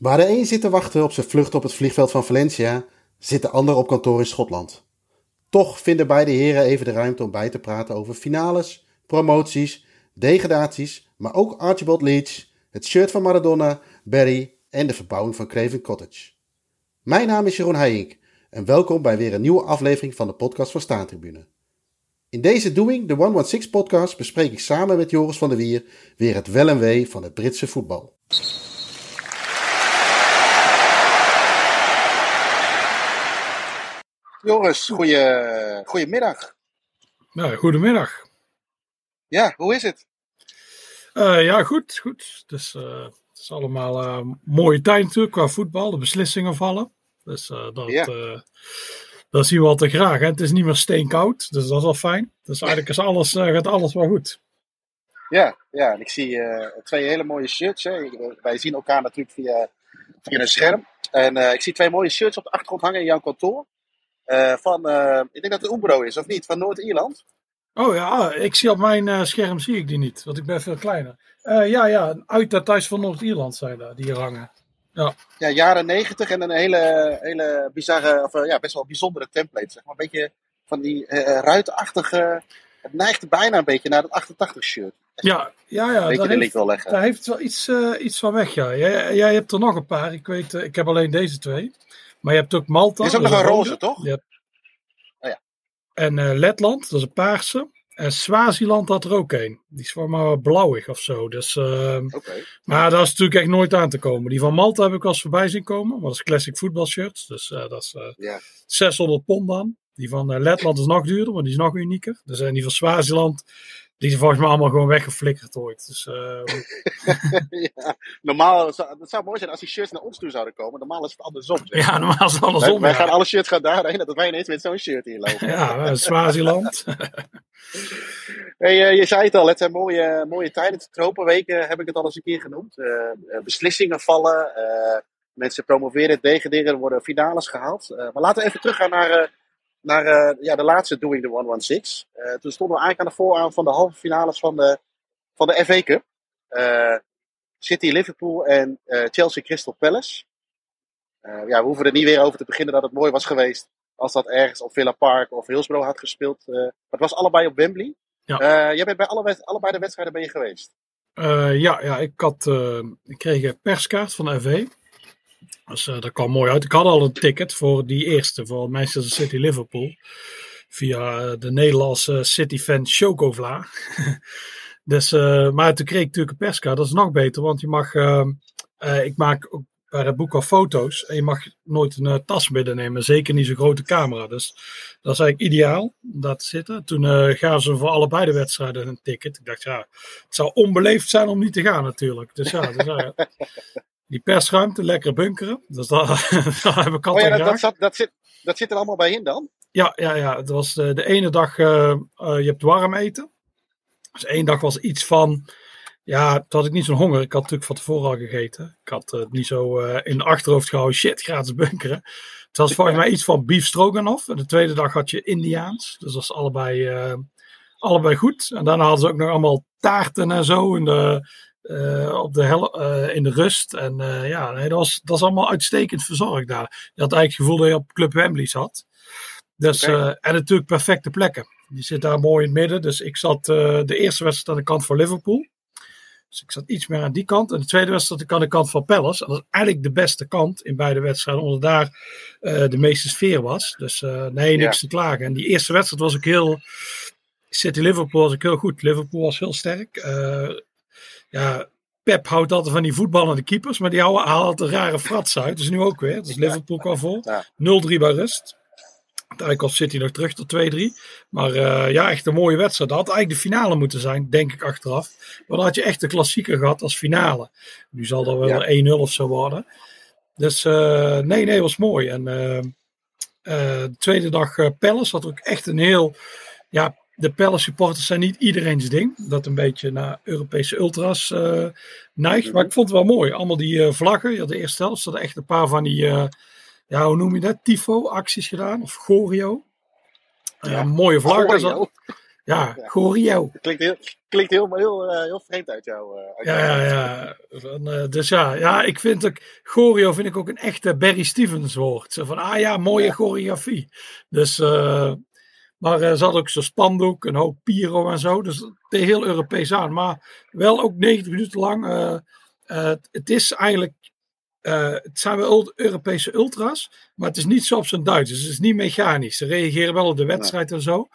Waar de een zit te wachten op zijn vlucht op het vliegveld van Valencia, zit de ander op kantoor in Schotland. Toch vinden beide heren even de ruimte om bij te praten over finales, promoties, degradaties, maar ook Archibald Leach, het shirt van Maradona, Barry en de verbouwing van Craven Cottage. Mijn naam is Jeroen Heijink en welkom bij weer een nieuwe aflevering van de podcast van Staantribune. In deze Doing the 116 podcast bespreek ik samen met Joris van der Wier weer het wel en wee van het Britse voetbal. Joris, goeie, goedemiddag. Nou, goedemiddag. Ja, hoe is het? Uh, ja, goed, goed. Dus, uh, het is allemaal uh, mooie tijd natuurlijk qua voetbal. De beslissingen vallen. Dus dat, ja. dat zien we altijd graag. Hè? Het is niet meer steenkoud, dus dat is wel fijn. Dus eigenlijk is alles, gaat alles wel goed. Ja, ja en ik zie twee hele mooie shirts. Hè. Wij zien elkaar natuurlijk via, via een scherm. En ik zie twee mooie shirts op de achtergrond hangen in jouw kantoor. Uh, van, uh, ik denk dat het Umbro is, of niet? Van Noord-Ierland? Oh ja, ik zie op mijn uh, scherm zie ik die niet, want ik ben veel kleiner. ja, ja, uit dat thuis van Noord-Ierland zijn daar, die hier hangen. Ja. ja, jaren negentig en een hele, hele bizarre, of ja, best wel bijzondere template. Zeg maar. Een beetje van die ruitenachtige, het neigt bijna een beetje naar het 88 shirt. Ja, ja, ja. Daar heeft, wel leggen. daar heeft wel iets, iets van weg, ja. Jij, jij hebt er nog een paar, ik weet, ik heb alleen deze twee. Maar je hebt ook Malta. Er is ook nog een roze, toch? Hebt... Oh, ja. En uh, Letland, dat is een paarse. En Swaziland had er ook een. Die is voor maar blauwig of zo. Dus, uh, okay. Maar dat is natuurlijk echt nooit aan te komen. Die van Malta heb ik al eens voorbij zien komen. Maar dat is classic voetbalshirts. Dus uh, dat is ja. 600 pond dan. Die van Letland is nog duurder, maar die is nog unieker. Dus en die van Swaziland, die zijn volgens mij allemaal gewoon weggeflikkerd ooit. Dus, uh... ja, normaal, het zou mooi zijn als die shirts naar ons toe zouden komen. Normaal is het andersom. Zeg. Ja, normaal is het andersom. Wij, wij gaan alle shirts gaan daarheen, dat wij ineens met zo'n shirt hier lopen. ja, Swaziland. hey, uh, je zei het al, het zijn mooie, mooie tijden. De tropenweken heb ik het al eens een keer genoemd. Uh, beslissingen vallen, mensen promoveren, degraderen, er worden finales gehaald. maar laten we even teruggaan naar naar uh, ja, de laatste Doing the 116. Uh, toen stonden we eigenlijk aan de vooraan van de halve finales van de, van de FA Cup. Uh, City, Liverpool en Chelsea Crystal Palace. ja, we hoeven er niet weer over te beginnen dat het mooi was geweest als dat ergens op Villa Park of Hillsborough had gespeeld. maar het was allebei op Wembley. Ja. jij bent bij alle, allebei de wedstrijden ben je geweest. ja, ja, ik, had, ik kreeg een perskaart van de FA. Dus uh, dat kwam mooi uit. Ik had al een ticket voor die eerste, voor Manchester City Liverpool. Via de Nederlandse City fan Chokovla. dus, uh, maar toen kreeg ik natuurlijk een perskaart. Dat is nog beter, want je mag. Uh, ik maak ook bij het boek al foto's. En je mag nooit een tas nemen, Zeker niet zo'n grote camera. Dus dat is eigenlijk ideaal te zitten. Toen gaven ze voor allebei de wedstrijden een ticket. Ik dacht, ja, het zou onbeleefd zijn om niet te gaan natuurlijk. Dus ja, dus, die persruimte, lekker bunkeren. Dus daar, daar heb ik altijd oh ja, dat, dat, dat, zit, dat zit er allemaal bij in dan? Ja, ja, ja. het was de, de ene dag, uh, uh, je hebt warm eten. Dus één dag was iets van, ja, toen had ik niet zo'n honger. Ik had natuurlijk van tevoren al gegeten. Ik had het uh, niet zo in de achterhoofd gehouden, shit, gratis bunkeren. Het was volgens mij iets van beef stroganoff. En de tweede dag had je Indiaans. Dus dat was allebei, allebei goed. En daarna hadden ze ook nog allemaal taarten en zo. En de, uh, op de hel, uh, in de rust. En uh, ja, nee, dat, was, dat was allemaal uitstekend verzorgd daar. Je had eigenlijk het gevoel dat je op Club Wembley zat. Dus, okay. en natuurlijk perfecte plekken. Je zit daar mooi in het midden. Dus ik zat de eerste wedstrijd aan de kant van Liverpool. Dus ik zat iets meer aan die kant. En de tweede wedstrijd aan de kant van Palace. En dat is eigenlijk de beste kant in beide wedstrijden. Omdat daar de meeste sfeer was. Dus nee, niks ja. te klagen. En die eerste wedstrijd was ook heel... City Liverpool was ook heel goed. Liverpool was heel sterk ja, Pep houdt altijd van die voetballende keepers, maar die haalt altijd rare frats uit. Dus nu ook weer. Dus Liverpool kwam vol. 0-3 bij rust. Uiteindelijk City nog terug tot 2-3. Maar uh, ja, echt een mooie wedstrijd. Dat had eigenlijk de finale moeten zijn, denk ik achteraf. Maar dan had je echt de klassieker gehad als finale. Nu zal dat wel ja. 1-0 of zo worden. Dus uh, nee, nee, was mooi. En uh, de tweede dag Palace had ook echt een heel ja, de Palace supporters zijn niet iedereen's ding. Dat een beetje naar Europese ultras uh, neigt. Maar ik vond het wel mooi. Allemaal die uh, vlaggen. Ja, de eerste helft hadden echt een paar van die, uh, ja, hoe noem je dat? Tifo-acties gedaan. Of Gorio. Ja, mooie vlaggen. Gorio. Ja, Gorio. Klinkt heel, klinkt heel, heel, heel vreemd uit jou. Uit ja, ja, ja. dus ja, ja, ik vind ook, Gorio vind ik ook een echte Barry Stevens woord. Zo van, ah ja, mooie ja. choreografie. Dus, maar er zat ook zo'n spandoek, een hoop Piro en zo. Dus het is heel Europees aan. Maar wel ook 90 minuten lang. het is eigenlijk uh, het zijn wel Europese ultras, maar het is niet zo op zijn Duits. Dus het is niet mechanisch. Ze reageren wel op de wedstrijd en zo.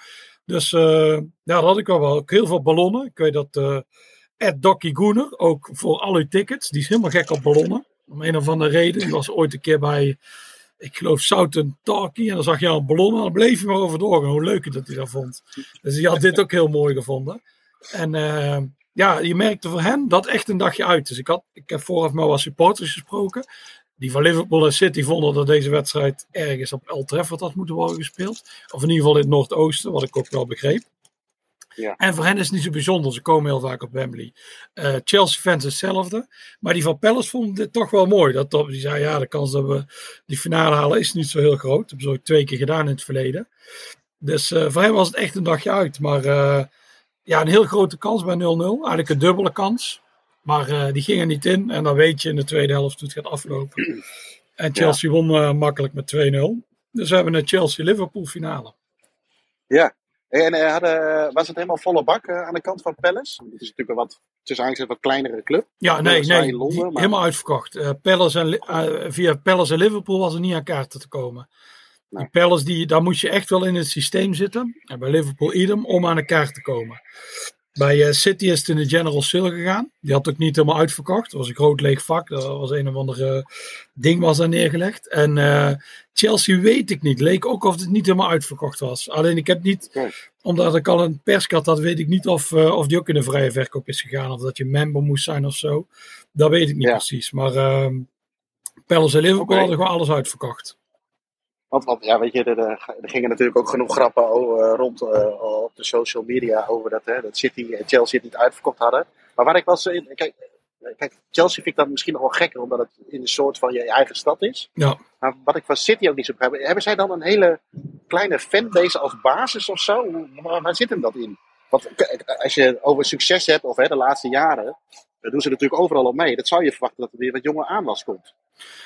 Dus ja, dat had ik al wel. Ook heel veel ballonnen. Ik weet dat Ed Docky Goener, ook voor al uw tickets, die is helemaal gek op ballonnen. Om een of andere reden. Die was ooit een keer bij, ik geloof, Southern Talkie. En dan zag je al een ballon en dan bleef hij maar over doorgaan. Hoe leuk dat hij dat vond. Dus hij had dit ook heel mooi gevonden. En ja, je merkte voor hen dat echt een dagje uit. Dus ik, had, ik heb vooraf met wat supporters gesproken. Die van Liverpool en City vonden dat deze wedstrijd ergens op El Trafford had moeten worden gespeeld. Of in ieder geval in het Noordoosten, wat ik ook wel begreep. Ja. En voor hen is het niet zo bijzonder. Ze komen heel vaak op Wembley. Uh, Chelsea-fans hetzelfde. Maar die van Palace vonden dit toch wel mooi. Dat, die zei, ja, de kans dat we die finale halen is niet zo heel groot. Dat hebben ze ook twee keer gedaan in het verleden. Dus uh, voor hen was het echt een dagje uit. Maar uh, ja, een heel grote kans bij 0-0. Eigenlijk een dubbele kans. Maar die gingen niet in. En dan weet je in de tweede helft hoe het gaat aflopen. En Chelsea ja. won makkelijk met 2-0. Dus we hebben een Chelsea-Liverpool finale. Ja. En uh, hadden, was het helemaal volle bak aan de kant van Palace? Het is natuurlijk een wat, tussen een wat kleinere club. Ja, nee, nee. Londen, maar... Helemaal uitverkocht. Palace en, via Palace en Liverpool was er niet aan kaarten te komen. Die Palace, die, daar moest je echt wel in het systeem zitten. En bij Liverpool idem om aan de kaart te komen. Bij uh, City is het in de General Sale gegaan. Die had ook niet helemaal uitverkocht. Dat was een groot leeg vak. Dat was een of andere ding was daar neergelegd. En uh, Chelsea weet ik niet. Leek ook of het niet helemaal uitverkocht was. Alleen ik heb niet, omdat ik al een perskaart had, weet ik niet of, uh, of die ook in de vrije verkoop is gegaan. Of dat je member moest zijn of zo. Dat weet ik niet ja. precies. Maar uh, Palace en Liverpool okay. hadden gewoon alles uitverkocht. Want, want ja, weet je, er, er, gingen natuurlijk ook genoeg grappen over, rond uh, op de social media over dat, hè, dat City en Chelsea het niet uitverkocht hadden. Maar waar ik was, kijk, kijk, Chelsea vind ik dat misschien nog wel gekker, omdat het in een soort van je eigen stad is. Ja. Maar wat ik van City ook niet zo begrijp, hebben zij dan een hele kleine fanbase als basis of zo? Waar, waar zit hem dat in? Want als je over succes hebt, of hè, de laatste jaren, dan doen ze natuurlijk overal op mee. Dat zou je verwachten dat er weer wat jonge aanwas komt.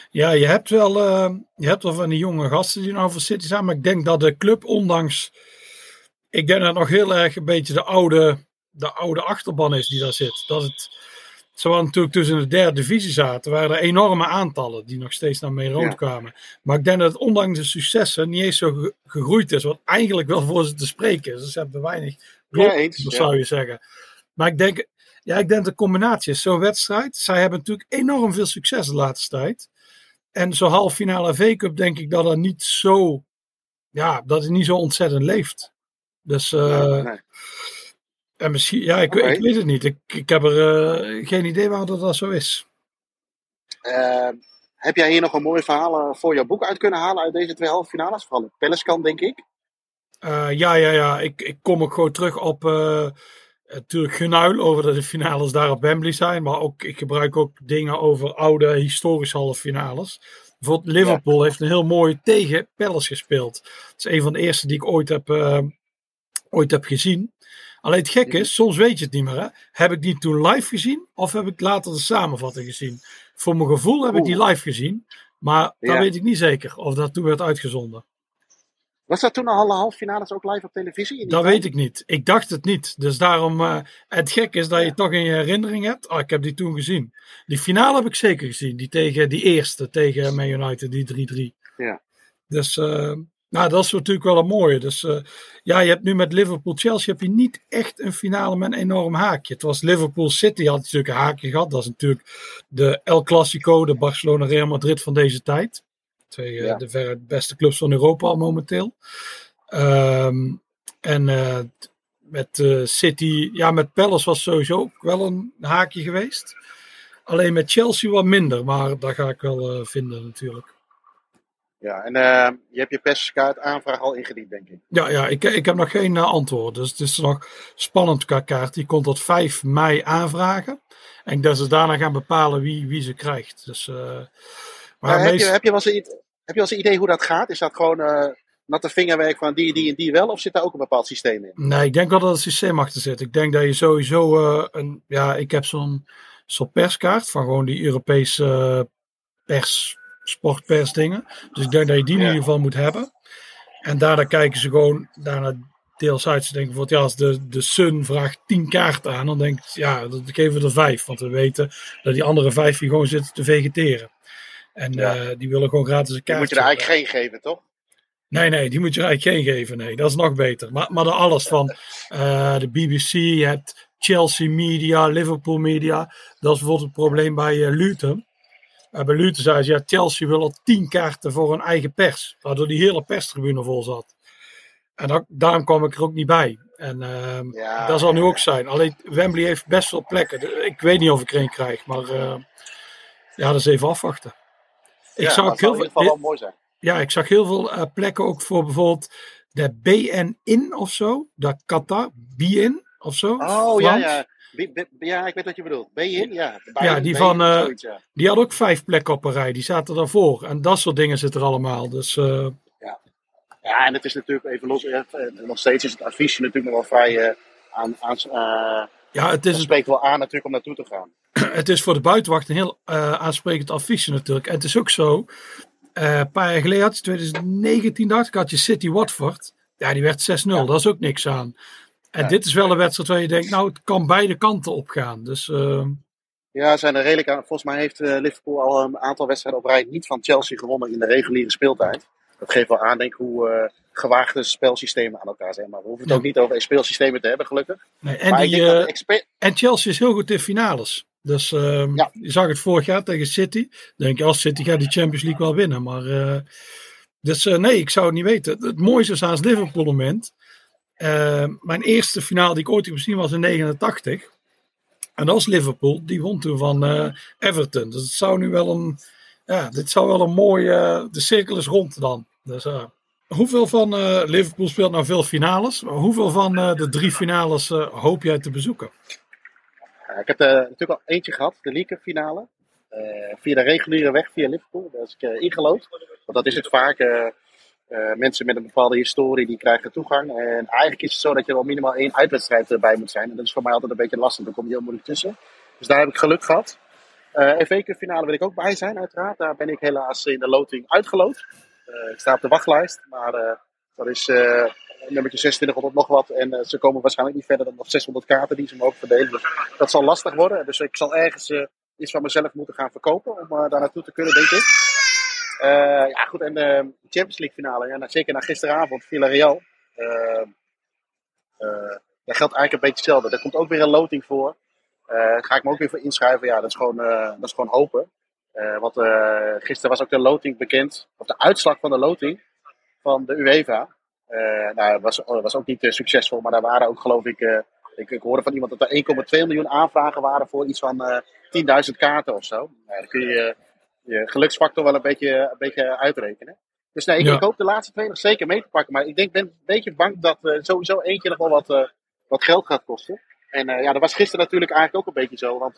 Ja, je hebt wel, uh, je hebt wel van die jonge gasten die nou voor City zijn. Maar ik denk dat de club, ondanks. Ik denk dat het nog heel erg een beetje de oude, de oude achterban is die daar zit. Dat het. Ze waren natuurlijk tussen de derde divisie zaten, waren er enorme aantallen die nog steeds naar mee rondkwamen. Ja. Maar ik denk dat het ondanks de successen niet eens zo gegroeid is, wat eigenlijk wel voor ze te spreken is. Dus ze hebben weinig ja, eens, dat zou je zeggen. Maar ik denk, ja, ik denk de combinatie is zo'n wedstrijd. Zij hebben natuurlijk enorm veel succes de laatste tijd. En zo'n halve finale V-Cup denk ik dat er niet zo, ja, dat het niet zo ontzettend leeft. Dus, uh, nee, nee. en misschien, ja, ik, okay. ik, weet het niet. Ik, ik heb er uh, geen idee waarom dat, dat zo is. Uh, heb jij hier nog een mooi verhaal voor jouw boek uit kunnen halen uit deze twee halve finales? Vooral Pelleskan, denk ik. ja, ja, ja. Ik, ik kom ook gewoon terug op natuurlijk genuil over dat de finales daar op Wembley zijn. Maar ook, ik gebruik ook dingen over oude historische halve finales. Bijvoorbeeld Liverpool ja. heeft een heel mooi tegen Palace gespeeld. Dat is een van de eerste die ik ooit heb, uh, ooit heb gezien. Alleen het gekke is, soms weet je het niet meer. Hè? Heb ik die toen live gezien of heb ik later de samenvatting gezien? Voor mijn gevoel heb ik die live gezien. Maar ja. dat weet ik niet zeker of dat toen werd uitgezonden. Was dat toen al halve finales ook live op televisie? Dat tijd? weet ik niet. Ik dacht het niet. Dus daarom, uh, het gek is dat je het toch in je herinnering hebt. Oh, ik heb die toen gezien. Die finale heb ik zeker gezien. Die, tegen, die eerste tegen Man United, die 3-3. Ja. Dus, uh, nou, dat is natuurlijk wel een mooie. Dus uh, ja, je hebt nu met Liverpool-Chelsea heb je niet echt een finale met een enorm haakje. Het was Liverpool-City, had natuurlijk een haakje gehad. Dat is natuurlijk de El Clasico, de Barcelona-Real Madrid van deze tijd. Twee ja. de verre beste clubs van Europa al momenteel. Um, en uh, met uh, City, ja, met Palace was sowieso ook wel een haakje geweest. Alleen met Chelsea wat minder, maar daar ga ik wel vinden natuurlijk. Ja, en je hebt je perskaart aanvraag al ingediend, denk ik. Ja, ja ik, ik heb nog geen antwoord. Dus het is nog spannend qua kaart. Die komt tot 5 mei aanvragen. En dat ze daarna gaan bepalen wie, wie ze krijgt. Dus maar meest... heb, je, heb, je wel eens een, heb je wel eens een idee hoe dat gaat? Is dat gewoon uh, natte vingerwerk van die, die en die wel? Of zit daar ook een bepaald systeem in? Nee, ik denk wel dat het systeem achter zit. Ik denk dat je sowieso uh, een. Ja, ik heb zo'n zo'n perskaart van gewoon die Europese uh, pers, sportpersdingen. Dus ik denk dat je die in ieder geval moet hebben. En daarna kijken ze gewoon daarna deels uit. Ze denken bijvoorbeeld, ja, als de, de Sun vraagt 10 kaarten aan, dan denk ik, ja, dan geven we er vijf. Want we weten dat die andere vijf hier gewoon zitten te vegeteren. En ja. uh, die willen gewoon gratis een kaart. Die moet je er eigenlijk geen geven, toch? Nee, nee, die moet je eigenlijk geen geven. Nee, dat is nog beter. Maar, maar er alles van uh, de BBC, je hebt Chelsea Media, Liverpool Media. Dat is bijvoorbeeld het probleem bij uh, Luton. Uh, bij Luton zei ze, ja, Chelsea wil al tien kaarten voor hun eigen pers. Waardoor die hele perstribune vol zat. En dat, daarom kwam ik er ook niet bij. En uh, ja, dat zal nu ook zijn. Alleen Wembley heeft best wel plekken. Ik weet niet of ik er een krijg, maar ja, dat is even afwachten. Ik ja, zag heel veel. wel mooi zijn. Ja, ik zag heel veel uh, plekken ook voor bijvoorbeeld de BN-in of zo. De Qatar BN of zo. Oh ja, ja. Ja, ik weet wat je bedoelt. BN, ja. ja, die van. Uh, zoiets, ja. Die had ook vijf plekken op een rij. Die zaten daarvoor. En dat soort dingen zitten er allemaal. Dus. Uh, ja, en het is natuurlijk even los. Nog steeds is het adviesje natuurlijk nog wel vrij aan. aan ja, het is. Het spreekt wel aan natuurlijk om naartoe te gaan. Het is voor de buitenwacht een heel uh, aansprekend adviesje natuurlijk. En het is ook zo. een paar jaar geleden had je 2019 dacht ik had je City Watford. Ja, die werd 6-0. Ja. Dat is ook niks aan. En ja. dit is wel een wedstrijd waar je denkt, nou, het kan beide kanten opgaan. Dus. Ja, zijn er redelijk aan. Volgens mij heeft Liverpool al een aantal wedstrijden op rij niet van Chelsea gewonnen in de reguliere speeltijd dat geeft wel aan, denk ik, hoe uh, gewaagde spelsystemen aan elkaar zijn. Maar we hoeven het ja. ook niet over speelsystemen te hebben, gelukkig. Nee, en, die, uh, expert... en Chelsea is heel goed in finales. Dus uh, ja. je zag het vorig jaar tegen City. Denk je, als City gaat die Champions League wel winnen. Maar uh, dus nee, ik zou het niet weten. Het mooiste is aan het Liverpool moment. mijn eerste finale die ik ooit heb gezien was in 89. En dat was Liverpool. Die won toen van Everton. Dus het zou nu wel een ja, dit zou wel een mooie. de cirkel is rond dan. Dus, uh, hoeveel van uh, Liverpool speelt nou veel finales? Hoeveel van uh, de drie finales hoop jij te bezoeken? ik heb er natuurlijk al eentje gehad, de League finale. via de reguliere weg, via Liverpool. Daar is ik ingelood. Want dat is het vaak. mensen met een bepaalde historie die krijgen toegang. En eigenlijk is het zo dat je wel minimaal één uitwedstrijd bij moet zijn. En dat is voor mij altijd een beetje lastig. Daar kom je heel moeilijk tussen. Dus daar heb ik geluk gehad. Uh, FA Cup finale wil ik ook bij zijn, uiteraard. Daar ben ik helaas in de loting uitgeloot. Uh, ik sta op de wachtlijst, maar uh, dat is nummertje 2600 nog wat. En ze komen waarschijnlijk niet verder dan nog 600 kaarten die ze mogen verdelen. Dus dat zal lastig worden. Dus ik zal ergens iets van mezelf moeten gaan verkopen om daar naartoe te kunnen, denk ik. ja, goed. En de Champions League finale, ja, nou, zeker na gisteravond, Villarreal. daar geldt eigenlijk een beetje hetzelfde. Er komt ook weer een loting voor. Uh, ga ik me ook weer voor inschrijven. Ja, dat is gewoon, dat is gewoon hopen. Uh, want gisteren was ook de loting bekend, of de uitslag van de loting van de UEFA. nou, dat was, was ook niet succesvol, maar daar waren ook, geloof ik, ik, ik hoorde van iemand dat er 1,2 miljoen aanvragen waren voor iets van 10.000 kaarten of zo. Nou, dan kun je je geluksfactor wel een beetje, een beetje uitrekenen. Dus nee, ik, ja. ik, hoop de laatste twee nog zeker mee te pakken. Maar ik denk, ben een beetje bang dat sowieso eentje nog wel wat, wat geld gaat kosten. En ja, dat was gisteren natuurlijk eigenlijk ook een beetje zo. Want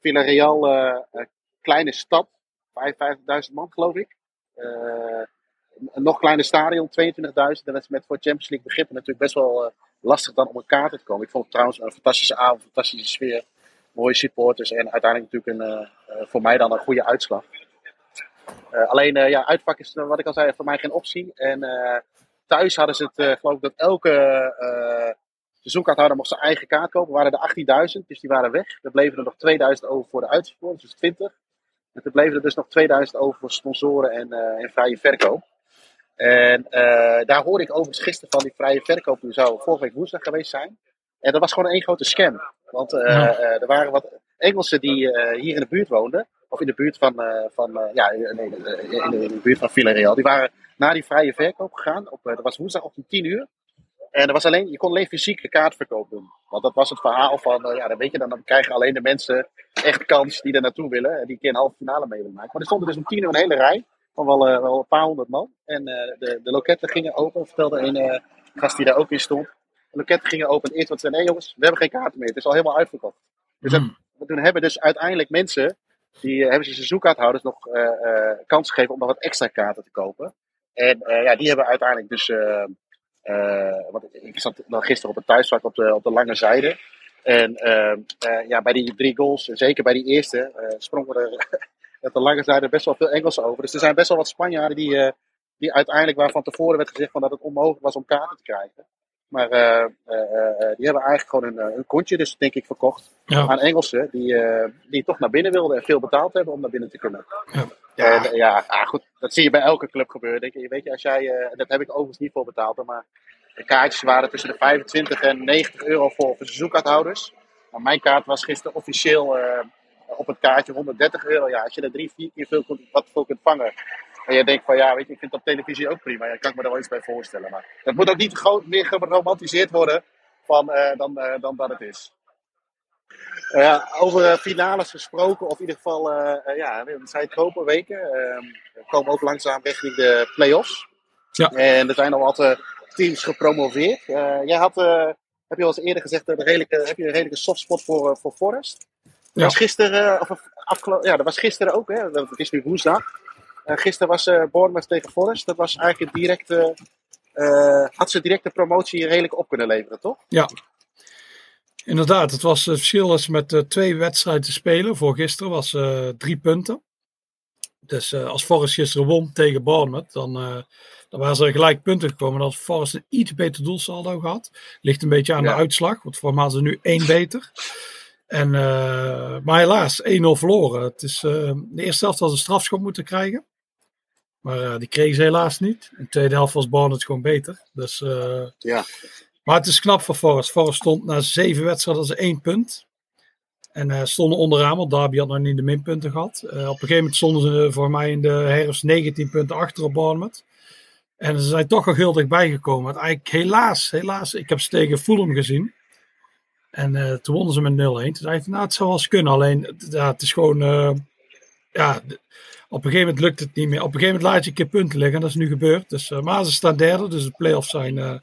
Villarreal, uh, kleine stad, 55.000 man geloof ik. een nog kleiner stadion, 22.000. En dat is met voor Champions League begrippen natuurlijk best wel lastig dan om een kaart te komen. Ik vond het trouwens een fantastische avond, fantastische sfeer. Mooie supporters en uiteindelijk natuurlijk een, voor mij dan een goede uitslag. alleen ja, uitvak is wat ik al zei voor mij geen optie. En thuis hadden ze het geloof ik dat elke seizoenkaarthouder mocht zijn eigen kaart kopen. waren er 18.000, dus die waren weg. Er bleven er nog 2000 over voor de uitverkoop, dus 20. En er bleven er dus nog 2000 over voor sponsoren en, uh, en vrije verkoop. En uh, daar hoorde ik overigens gisteren van die vrije verkoop. Die zou vorige week woensdag geweest zijn. En dat was gewoon één grote scam. Want uh, ja. er waren wat Engelsen die hier in de buurt woonden. Of in de buurt van, van ja, nee, in de, in de buurt van Villarreal. Die waren naar die vrije verkoop gegaan. Op, dat was woensdag om 10 uur. En er was alleen, je kon alleen fysieke kaartverkoop doen. Want dat was het verhaal van, uh, ja, dan weet je, dan, dan krijgen alleen de mensen echt kans die er naartoe willen. En die een keer een halve finale mee willen maken. Maar er stonden dus om tien uur een hele rij van wel, uh, wel een paar honderd man. En uh, de, de loketten gingen open, vertelde een gast die daar ook in stond. De loketten gingen open en eerst wat zei, nee jongens, we hebben geen kaarten meer. Het is al helemaal uitverkocht. Dus hmm. toen hebben dus uiteindelijk mensen, die hebben ze seizoenkaarthouders nog kans gegeven om nog wat extra kaarten te kopen. En ja, die hebben uiteindelijk dus. Want ik zat dan gisteren op het thuisvak op de, op de lange zijde. En ja, bij die drie goals, zeker bij die eerste, sprongen er op de lange zijde best wel veel Engelsen over. Dus er zijn best wel wat Spanjaarden die, die uiteindelijk, waar van tevoren werd gezegd van dat het onmogelijk was om kaarten te krijgen. Maar uh, uh, die hebben eigenlijk gewoon een, een kontje, dus denk ik, verkocht aan Engelsen. Die, die toch naar binnen wilden en veel betaald hebben om naar binnen te kunnen. Ja, ja. En, ja ah, goed, dat zie je bij elke club gebeuren. Denk je, weet je, als jij, dat heb ik overigens niet voor betaald, maar de kaartjes waren tussen de 25 en 90 euro voor, seizoenkaarthouders. Maar mijn kaart was gisteren officieel op het kaartje 130 euro. Ja, als je er drie, vier keer veel, wat voor kunt vangen, en je denkt van ja, weet je, ik vind het op televisie ook prima. Ja, kan ik me er wel iets bij voorstellen. Maar het moet ook niet meer geromantiseerd worden van, dan, dan dat het is. Uh, over finales gesproken, of in ieder geval, ja, we zijn tropenweken. We komen ook langzaam richting de play-offs. Ja. En er zijn al wat teams gepromoveerd. jij had, heb je al eens eerder gezegd, een redelijke, heb je een redelijke softspot voor, voor Forest? Ja. was gisteren, of ja, dat was gisteren ook, hè? Het is nu woensdag. Uh, gisteren was uh, Bournemouth tegen Forest. Dat was eigenlijk een directe. Uh, had ze directe promotie redelijk op kunnen leveren, toch? Ja. Inderdaad, het was het verschil is met twee wedstrijden te spelen. Voor gisteren was drie punten. Dus als Forest gisteren won tegen Bournemouth, dan, dan waren ze gelijk punten gekomen. Dan had Forest een iets beter doelsaldo gehad. Ligt een beetje aan de uitslag, want voor mij ze nu één beter. En, maar helaas, 1-0 verloren. Het is, de eerste helft was een strafschop moeten krijgen. Maar uh, die kregen ze helaas niet. In de tweede helft was het gewoon beter. Dus, ja. Maar het is knap voor Forest. Forest stond na zeven wedstrijden als één punt. En uh, stonden onderaan, want Derby had nog niet de minpunten gehad. op een gegeven moment stonden ze voor mij in de herfst 19 punten achter op Bournemouth. En ze zijn toch al heel dichtbij gekomen. eigenlijk helaas, helaas, ik heb ze tegen Fulham gezien. En toen wonnen ze met 0-1. Toen dacht ik, nou het zou wel eens kunnen. Alleen, het is gewoon, ja, op een gegeven moment lukt het niet meer. Op een gegeven moment laat je een keer punten liggen. Dat is nu gebeurd. Dus, maar ze staan derde. Dus de play-offs zijn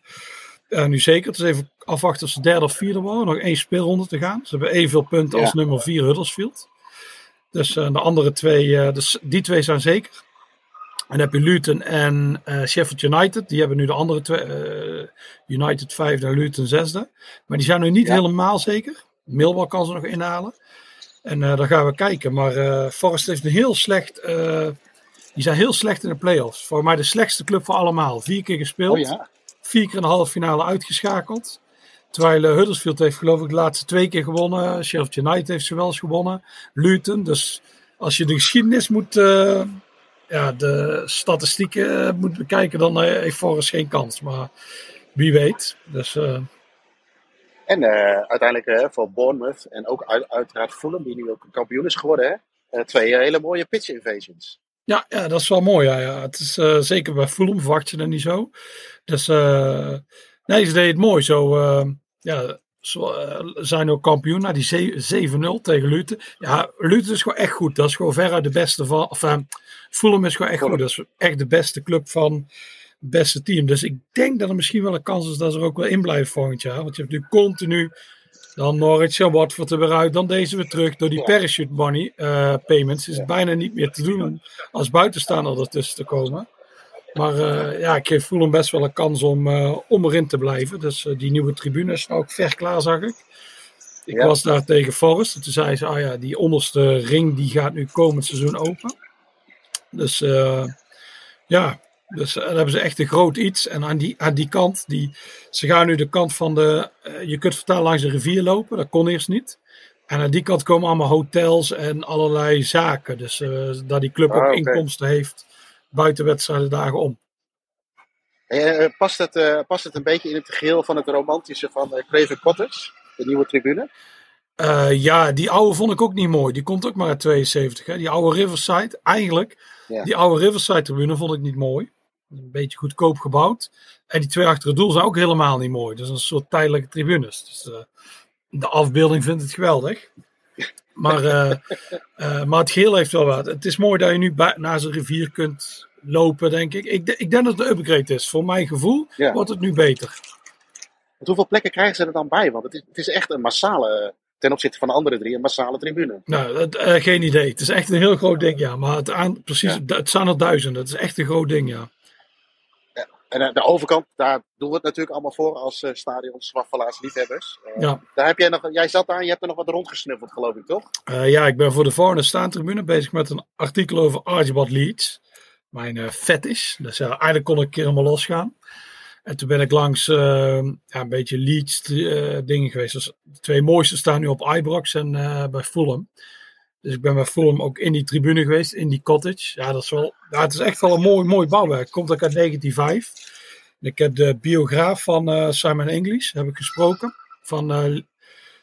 uh, nu zeker. Het is even afwachten of ze derde of vierde worden. Nog één speelronde te gaan. Ze hebben evenveel punten als nummer vier Huddersfield. Dus de andere twee, dus die twee zijn zeker. En dan heb je Luton en Sheffield United. Die hebben nu de andere twee. United vijfde en Luton zesde. Maar die zijn nu niet helemaal zeker. Millwall kan ze nog inhalen. En uh, dan gaan we kijken. Maar uh, Forest heeft een heel slecht. Uh, die zijn heel slecht in de playoffs. Voor mij de slechtste club van allemaal. Vier keer gespeeld. Oh ja. Vier keer in de halve finale uitgeschakeld. Terwijl Huddersfield heeft geloof ik de laatste twee keer gewonnen. Sheffield United heeft ze wel eens gewonnen. Luton. Dus als je de geschiedenis moet. ja, de statistieken moet bekijken. Dan heeft Forest geen kans. Maar wie weet. Dus en uiteindelijk voor Bournemouth en ook uit, uiteraard Fulham, die nu ook kampioen is geworden. Hè? Twee hele mooie pitch invasions. Ja, ja, dat is wel mooi. Ja, ja. Het is zeker bij Fulham verwacht je dat niet zo. Dus nee, ze deed het mooi. Zo, ja, ze zijn ook kampioen. Nou, die 7-0 tegen Luton. Ja, Luton is gewoon echt goed. Dat is gewoon veruit de beste van. Of, Fulham is gewoon echt goed. Dat is echt de beste club van beste team. Dus ik denk dat er misschien wel een kans is dat ze er ook wel in blijven volgend jaar. Want je hebt nu continu dan Norwich en Watford er weer uit, dan deze weer terug. Door die parachute money uh, payments is het bijna niet meer te doen als buitenstaander ertussen te komen. Maar uh, ja, ik geef Fulham best wel een kans om, uh, om erin te blijven. Dus die nieuwe tribune is nou ook ver klaar, zag ik. Ik was daar tegen Forest. En toen zei ze, ah ja, die onderste ring die gaat nu komend seizoen open. Dus ja, dus uh, dan hebben ze echt een groot iets. En aan die, aan die kant, die, ze gaan nu de kant van de. Uh, je kunt vertalen langs de rivier lopen, dat kon eerst niet. En aan die kant komen allemaal hotels en allerlei zaken. Dus uh, dat die club ook ah, inkomsten heeft buiten wedstrijden dagen om. past, het, past het een beetje in het geheel van het romantische van Craven Cottage, de nieuwe tribune? ja, die oude vond ik ook niet mooi. Die komt ook maar uit 72. Hè? Die oude Riverside, eigenlijk. Die oude Riverside tribune vond ik niet mooi. Een beetje goedkoop gebouwd. En die twee achter het doel zijn ook helemaal niet mooi. Dus een soort tijdelijke tribunes. Dus uh, de afbeelding vindt het geweldig. Maar, uh, uh, maar het geheel heeft wel wat. Het is mooi dat je nu naar zo'n rivier kunt lopen, denk ik. Ik, ik denk dat het een upgrade is. Voor mijn gevoel wordt het nu beter. hoeveel plekken krijgen ze er dan bij? Want het is, het is echt een massale ten opzichte van de andere drie een massale tribune. Nou, dat, geen idee. Het is echt een heel groot ding, ja. Maar het, aan, precies, het zijn er duizenden. Het is echt een groot ding, ja. En de overkant, daar doen we het natuurlijk allemaal voor als uh, stadions, Zwaffelaars, liefhebbers. ja. Daar heb jij, nog, jij zat daar en je hebt er nog wat rondgesnuffeld, geloof ik, toch? ja, ik ben voor de volgende staantribune bezig met een artikel over Archibald Leeds. Mijn vet is. Dus ja, eigenlijk kon ik een keer helemaal losgaan. En toen ben ik langs ja, een beetje Leeds dingen geweest. Dus de twee mooiste staan nu op Ibrox en bij Fulham. Dus ik ben bij Fulham ook in die tribune geweest, in die cottage. Ja, dat is wel, het is echt wel een mooi, mooi bouwwerk. Komt ook uit 1905. Ik heb de biograaf van uh, Simon English heb ik gesproken, van, uh,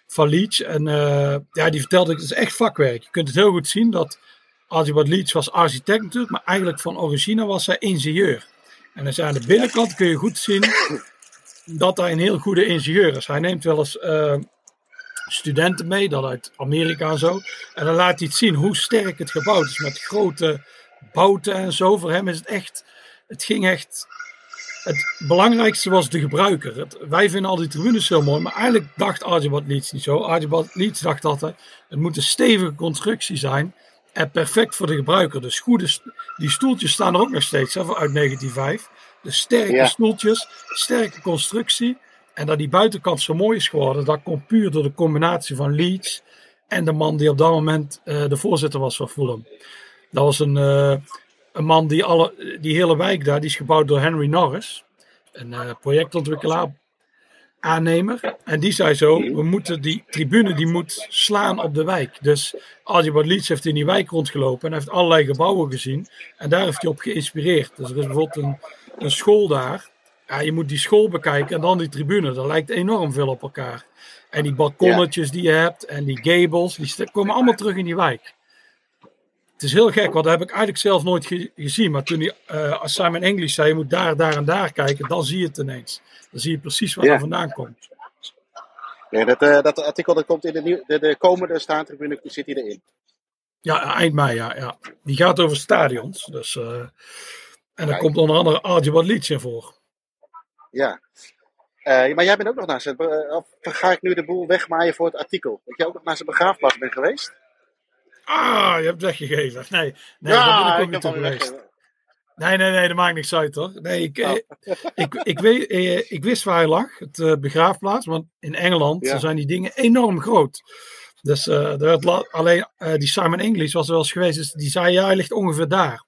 van Leach. En uh, ja, die vertelde, het is echt vakwerk. Je kunt het heel goed zien dat Archibald Leach was architect natuurlijk, maar eigenlijk van origine was hij ingenieur. En dus aan de binnenkant kun je goed zien dat hij een heel goede ingenieur is. Hij neemt wel eens studenten mee, dan uit Amerika en zo. En dan laat hij het zien hoe sterk het gebouwd is met grote bouten en zo. Voor hem is het echt, het ging echt, het belangrijkste was de gebruiker. Het, wij vinden al die tribunes heel mooi, maar eigenlijk dacht Archibald Leeds niet zo. Archibald Leeds dacht altijd, het moet een stevige constructie zijn en perfect voor de gebruiker. Dus goede, die stoeltjes staan er ook nog steeds hè, uit 1905. De sterke ja. stoeltjes, sterke constructie. En dat die buitenkant zo mooi is geworden, dat komt puur door de combinatie van Leeds en de man die op dat moment uh, de voorzitter was van Fulham. Dat was een, uh, een man die alle, die hele wijk daar, die is gebouwd door Henry Norris, een uh, projectontwikkelaar, aannemer. En die zei zo, we moeten die tribune die moet slaan op de wijk. Dus Archibald Leeds heeft in die wijk rondgelopen en heeft allerlei gebouwen gezien. En daar heeft hij op geïnspireerd. Dus er is bijvoorbeeld een, een school daar ja, je moet die school bekijken en dan die tribune. Dat lijkt enorm veel op elkaar. En die balkonnetjes die je hebt en die gables, die komen allemaal terug in die wijk. Het is heel gek, want dat heb ik eigenlijk zelf nooit ge gezien. Maar toen hij, uh, Simon English zei, je moet daar, daar en daar kijken, dan zie je het ineens. Dan zie je precies waar ja. er vandaan komt. Ja, dat, uh, dat artikel dat komt in de, nieuw, de, de komende staantribune, zit hij erin. Ja, eind mei, ja. ja. Die gaat over stadions. Dus, uh, en daar komt onder andere Leeds in voor. Ja. Uh, maar jij bent ook nog naar zijn. Of ga ik nu de boel wegmaaien voor het artikel? Dat jij ook nog naar zijn begraafplaats bent geweest? Ah, je hebt weggegeven. Nee, nee ja, daar ben ik ook niet toe geweest. Nee, nee, nee, dat maakt niks uit hoor. Nee, ik, oh. ik, ik, weet, eh, ik wist waar hij lag, het begraafplaats. Want in Engeland ja. zijn die dingen enorm groot. Dus uh, werd alleen die Simon English was er wel eens geweest. Dus die zei, ja, hij ligt ongeveer daar.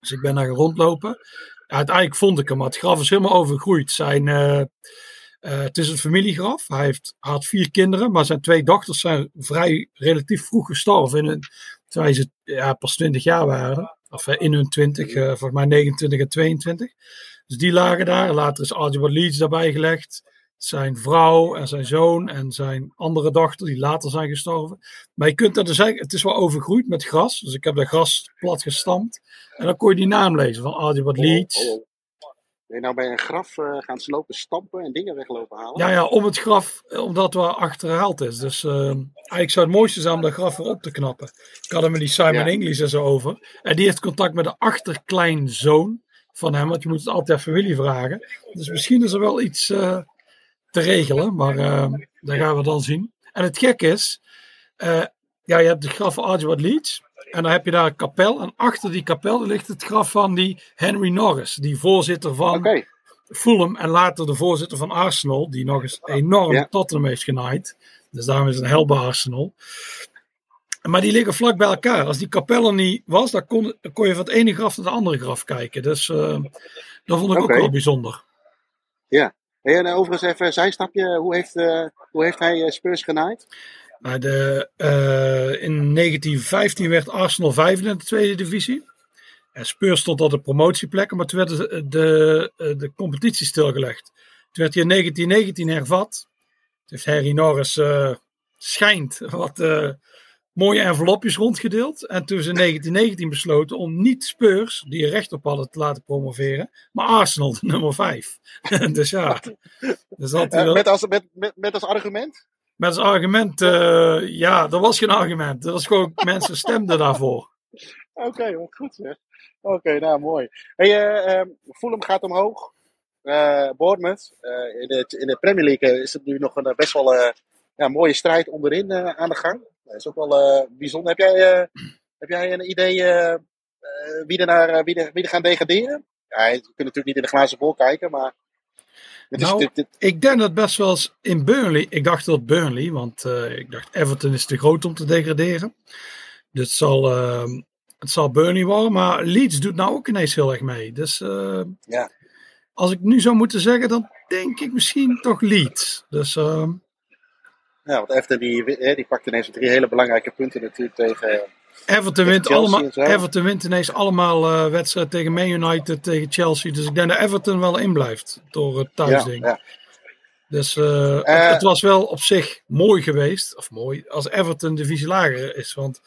Dus ik ben daar rondlopen uiteindelijk vond ik hem, maar het graf is helemaal overgroeid. Zijn, uh, uh, het is een familiegraf. Hij heeft, had vier kinderen, maar zijn twee dochters zijn vrij relatief vroeg gestorven. In terwijl ze ja, pas 20 jaar waren. Of in hun 20, uh, volgens mij 29 en 22. Dus die lagen daar. Later is Archibald Leeds daarbij gelegd zijn vrouw en zijn zoon en zijn andere dochter, die later zijn gestorven. Maar je kunt dat dus zeggen, het is wel overgroeid met gras. Dus ik heb dat gras plat gestampt. En dan kon je die naam lezen van Leeds. Oh, oh, oh. Ben je nou bij een graf uh, gaan slopen, stampen en dingen weglopen halen? Ja, ja, om het graf, eh, omdat het achterhaald is. Dus uh, eigenlijk zou het mooiste zijn om dat graf weer op te knappen. Ik had hem met die Simon ja. English en zo over. En die heeft contact met de achterkleinzoon van hem, want je moet het altijd familie vragen. Dus misschien is er wel iets... Uh, te regelen. Maar uh, dat gaan we dan zien. En het gek is, uh, ja, je hebt de graf van Archibald Leeds. En dan heb je daar een kapel. En achter die kapel ligt het graf van die Henry Norris. Die voorzitter van okay. Fulham. En later de voorzitter van Arsenal. Die nog eens enorm ja. Tottenham heeft genaaid. Dus daarom is het een hel bij Arsenal. Maar die liggen vlak bij elkaar. Als die kapel er niet was, dan kon, kon je van het ene graf naar het andere graf kijken. Dus uh, dat vond ik okay. ook wel bijzonder. Ja, en uh, overigens even een zijstapje. Hoe heeft, uh, hoe heeft hij uh, Spurs genaaid? Nou, de, in 1915 werd Arsenal vijfde in de tweede divisie. En Spurs stond op de promotieplekken, maar toen werd de, de, competitie stilgelegd. Toen werd hij in 1919 hervat. Toen Harry Norris schijnt wat mooie envelopjes rondgedeeld. En toen ze in 1919 besloten om niet Spurs, die er recht op hadden, te laten promoveren, maar Arsenal, de nummer 5. dus ja. Dus dat uh, met, als, met, met, met als argument? Met als argument, uh, ja, er was geen argument. Er was gewoon, mensen stemden daarvoor. Oké, okay, wat goed zeg. Oké, okay, nou mooi. Hey, uh, Fulham gaat omhoog. Bournemouth. in, de, in de Premier League is het nu nog een best wel ja, mooie strijd onderin aan de gang. Dat is ook wel uh, bijzonder. Heb jij, uh, heb jij een idee uh, wie, er naar, wie, er, wie er gaan degraderen? ja, je kunt natuurlijk niet in de glazen bol kijken, maar... Het is, Nou, dit- dit- Ik denk dat best wel eens in Burnley. Ik dacht dat Burnley, want eh, ik dacht Everton is te groot om te degraderen. Dus het zal, eh, het zal Burnley worden. Maar Leeds doet nou ook ineens heel erg mee. Dus eh, Ja. als ik nu zou moeten zeggen, dan denk ik misschien toch Leeds. Dus eh, ja, want Everton die, eh, die pakt ineens drie hele belangrijke punten natuurlijk tegen... Everton, wint allemaal, zo. Everton wint ineens allemaal eh, wedstrijden tegen Man United, tegen Chelsea. Dus ik denk dat Everton wel in blijft door het Ja, thuisding. ja. Dus eh, het, Eh. het was wel op zich mooi geweest, of mooi, als Everton divisie lager is. Want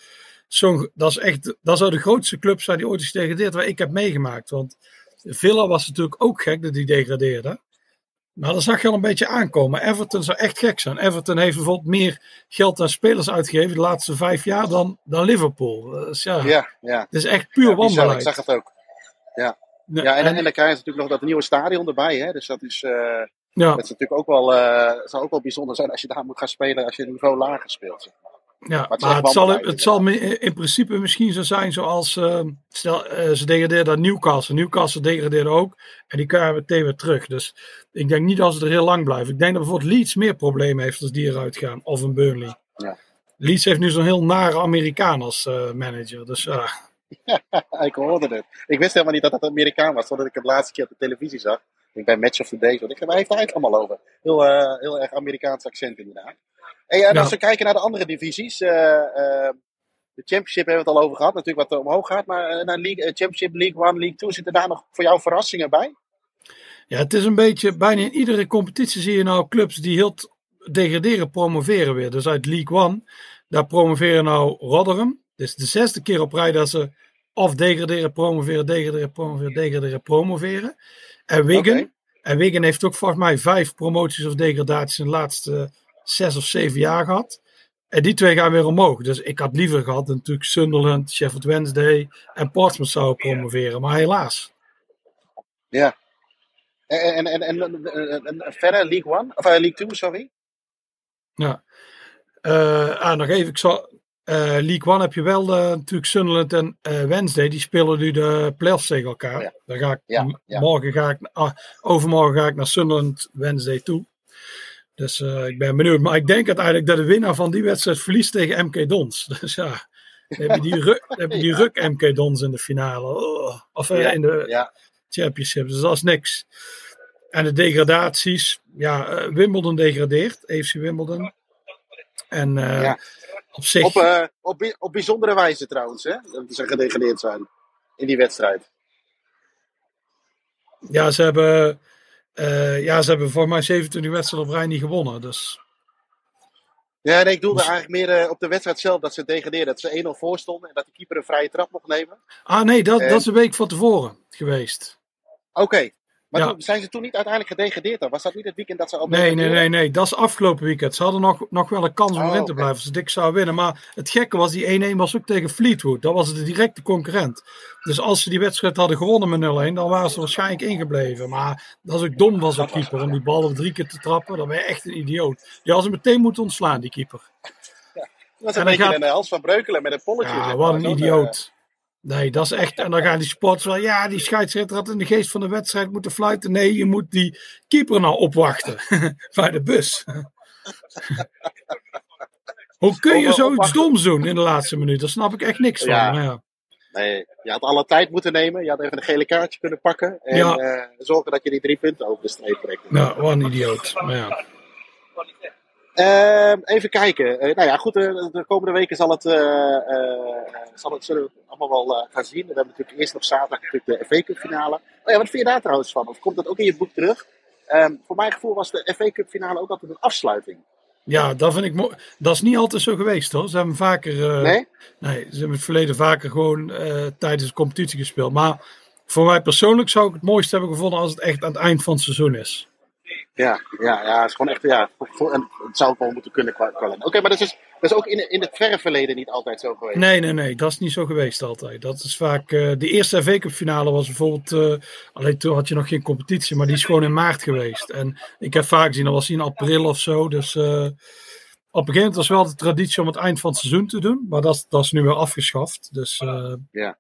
zo'n, dat is echt, dat zou de grootste club zijn die ooit is gedegradeerd waar ik heb meegemaakt. Want Villa was natuurlijk ook gek dat die degradeerde. Maar dat zag je al een beetje aankomen. Everton zou echt gek zijn. Everton heeft bijvoorbeeld meer geld aan spelers uitgegeven de laatste vijf jaar dan, dan Liverpool. Dus ja, Ja, ja. het is echt puur Ja, wanbeleid. ik zag het ook. Nee, Ja, en, en- en dan krijgen ze natuurlijk nog dat nieuwe stadion erbij. Hè? Dus dat is, eh, ja, dat is natuurlijk ook wel, eh, zou ook wel bijzonder zijn als je daar moet gaan spelen als je een niveau lager speelt. zeg maar. Ja, het maar het zal, het zal in principe misschien zo zijn zoals, eh, stel, eh, ze degradeerden aan Newcastle. Newcastle degradeerde ook en die kwamen meteen weer terug. Dus ik denk niet dat ze er heel lang blijven. Ik denk dat bijvoorbeeld Leeds meer problemen heeft als die eruit gaan, of een Burnley. Ja. Leeds heeft nu zo'n heel nare Amerikaan als eh, manager, dus ja. ik hoorde het. Ik wist helemaal niet dat het Amerikaan was, totdat ik het laatste keer op de televisie zag. Ik bij Match of the Day. Want ik hij het allemaal over? Heel, eh, heel erg Amerikaans accent inderdaad. En Ja. als we kijken naar de andere divisies. eh, eh, de Championship hebben we het al over gehad. Natuurlijk wat er omhoog gaat. Maar eh, naar League, Championship, League 1, League 2. Zitten daar nog voor jou verrassingen bij? Ja, het is een beetje, bijna in iedere competitie zie je nou clubs die heel degraderen, promoveren weer. Dus uit League One, daar promoveren nou Rotherham. Dit is de zesde keer op rij dat ze of degraderen, promoveren, degraderen, promoveren, degraderen, promoveren. En Wigan, en Wigan heeft ook volgens mij vijf promoties of degradaties in de laatste zes of zeven jaar gehad. En die twee gaan weer omhoog. Dus ik had liever gehad natuurlijk Sunderland, Sheffield Wednesday en Portsmouth zouden promoveren. Maar helaas. Ja. En, en, en, en, verder League 1? Of eh, League 2, sorry. Ja. Eh, ah, nog even. Ik zal, eh, League One heb je wel natuurlijk Sunderland en Wednesday. Die spelen nu de playoffs tegen elkaar. Oh. Dan ga ik. Morgen ga ik, ah, overmorgen ga ik naar Sunderland Wednesday toe. Dus eh, ik ben benieuwd. Maar ik denk uiteindelijk dat de winnaar van die wedstrijd verliest tegen MK Dons. Dus ja, dan heb je die, ruk, dan heb je die ruk MK Dons in de finale. Oh, of eh, Ja, in de Ja. championship. Dus dat is niks. En de degradaties. Ja, eh, Wimbledon degradeert. EFC Wimbledon. En Ja. op zich. Op, op, op bijzondere wijze trouwens, hè? Dat ze gedegradeerd zijn in die wedstrijd. Ja, ze hebben, eh, ja, ze hebben voor mij 27 wedstrijden op rij niet gewonnen. Dus Ja, nee, ik doelde Dus- eigenlijk meer eh, op de wedstrijd zelf dat ze degradeerden. Dat ze 1-0 voor stonden en dat de keeper een vrije trap mocht nemen. Ah nee, dat, En- dat is een week van tevoren geweest. Oké, maar Ja. toen, zijn ze toen niet uiteindelijk gedegradeerd dan? Was dat niet het weekend dat ze al Nee, nee, nee, nee. Dat is afgelopen weekend. Ze hadden nog, nog wel een kans om Oh, erin te blijven als ze dik zouden winnen. Maar het gekke was, die 1-1 was ook tegen Fleetwood. Dat was de directe concurrent. Dus als ze die wedstrijd hadden gewonnen met 0-1, dan waren ze waarschijnlijk ingebleven. Maar dat is ook dom van zo'n keeper om die bal op drie keer te trappen. Dan ben je echt een idioot. Die had ze meteen moeten ontslaan, die keeper. Dat is En een dan beetje gaat- een hals van Breukelen met een polletje. Ja, zeg wat een idioot. Nee, dat is echt. En dan gaan die sporters wel. Ja, die scheidsrechter had in de geest van de wedstrijd moeten fluiten. Nee, je moet die keeper nou opwachten bij de bus. Hoe kun je zoiets doms doen in de laatste minuut? Daar snap ik echt niks van. Ja. Nee, je had alle tijd moeten nemen. Je had even een gele kaartje kunnen pakken. En Ja. eh, zorgen dat je die drie punten over de streep trekt. Nou, wat een idioot. Maar ja. Ehm, even kijken. Eh, nou ja, goed. eh, de komende weken zal het, eh, zal het, zullen we het allemaal wel gaan zien. We hebben natuurlijk eerst op zaterdag natuurlijk de FA Cup finale. Oh ja, wat vind je daar trouwens van? Of komt dat ook in je boek terug? Ehm, voor mijn gevoel was de FA Cup finale ook altijd een afsluiting. ja, dat vind ik mooi. Dat is niet altijd zo geweest hoor. Ze hebben vaker. Nee? Nee, ze hebben in het verleden vaker gewoon tijdens de competitie gespeeld. Maar voor mij persoonlijk zou ik het mooiste hebben gevonden als het echt aan het eind van het seizoen is. Ja, ja, ja, het is gewoon echt, ja, en het zou ook wel moeten kunnen qua. Oké, maar dat is, dat is ook in, in het verre verleden niet altijd zo geweest. Nee, nee, nee, dat is niet zo geweest altijd. Dat is vaak. eh, de eerste FA Cup finale was bijvoorbeeld. eh, alleen toen had je nog geen competitie, maar die is gewoon in maart geweest. En ik heb vaak gezien, dat was in april of zo. Dus eh, op een gegeven moment was wel de traditie om het eind van het seizoen te doen. Maar dat, is- dat is nu weer afgeschaft. Dus. Ja.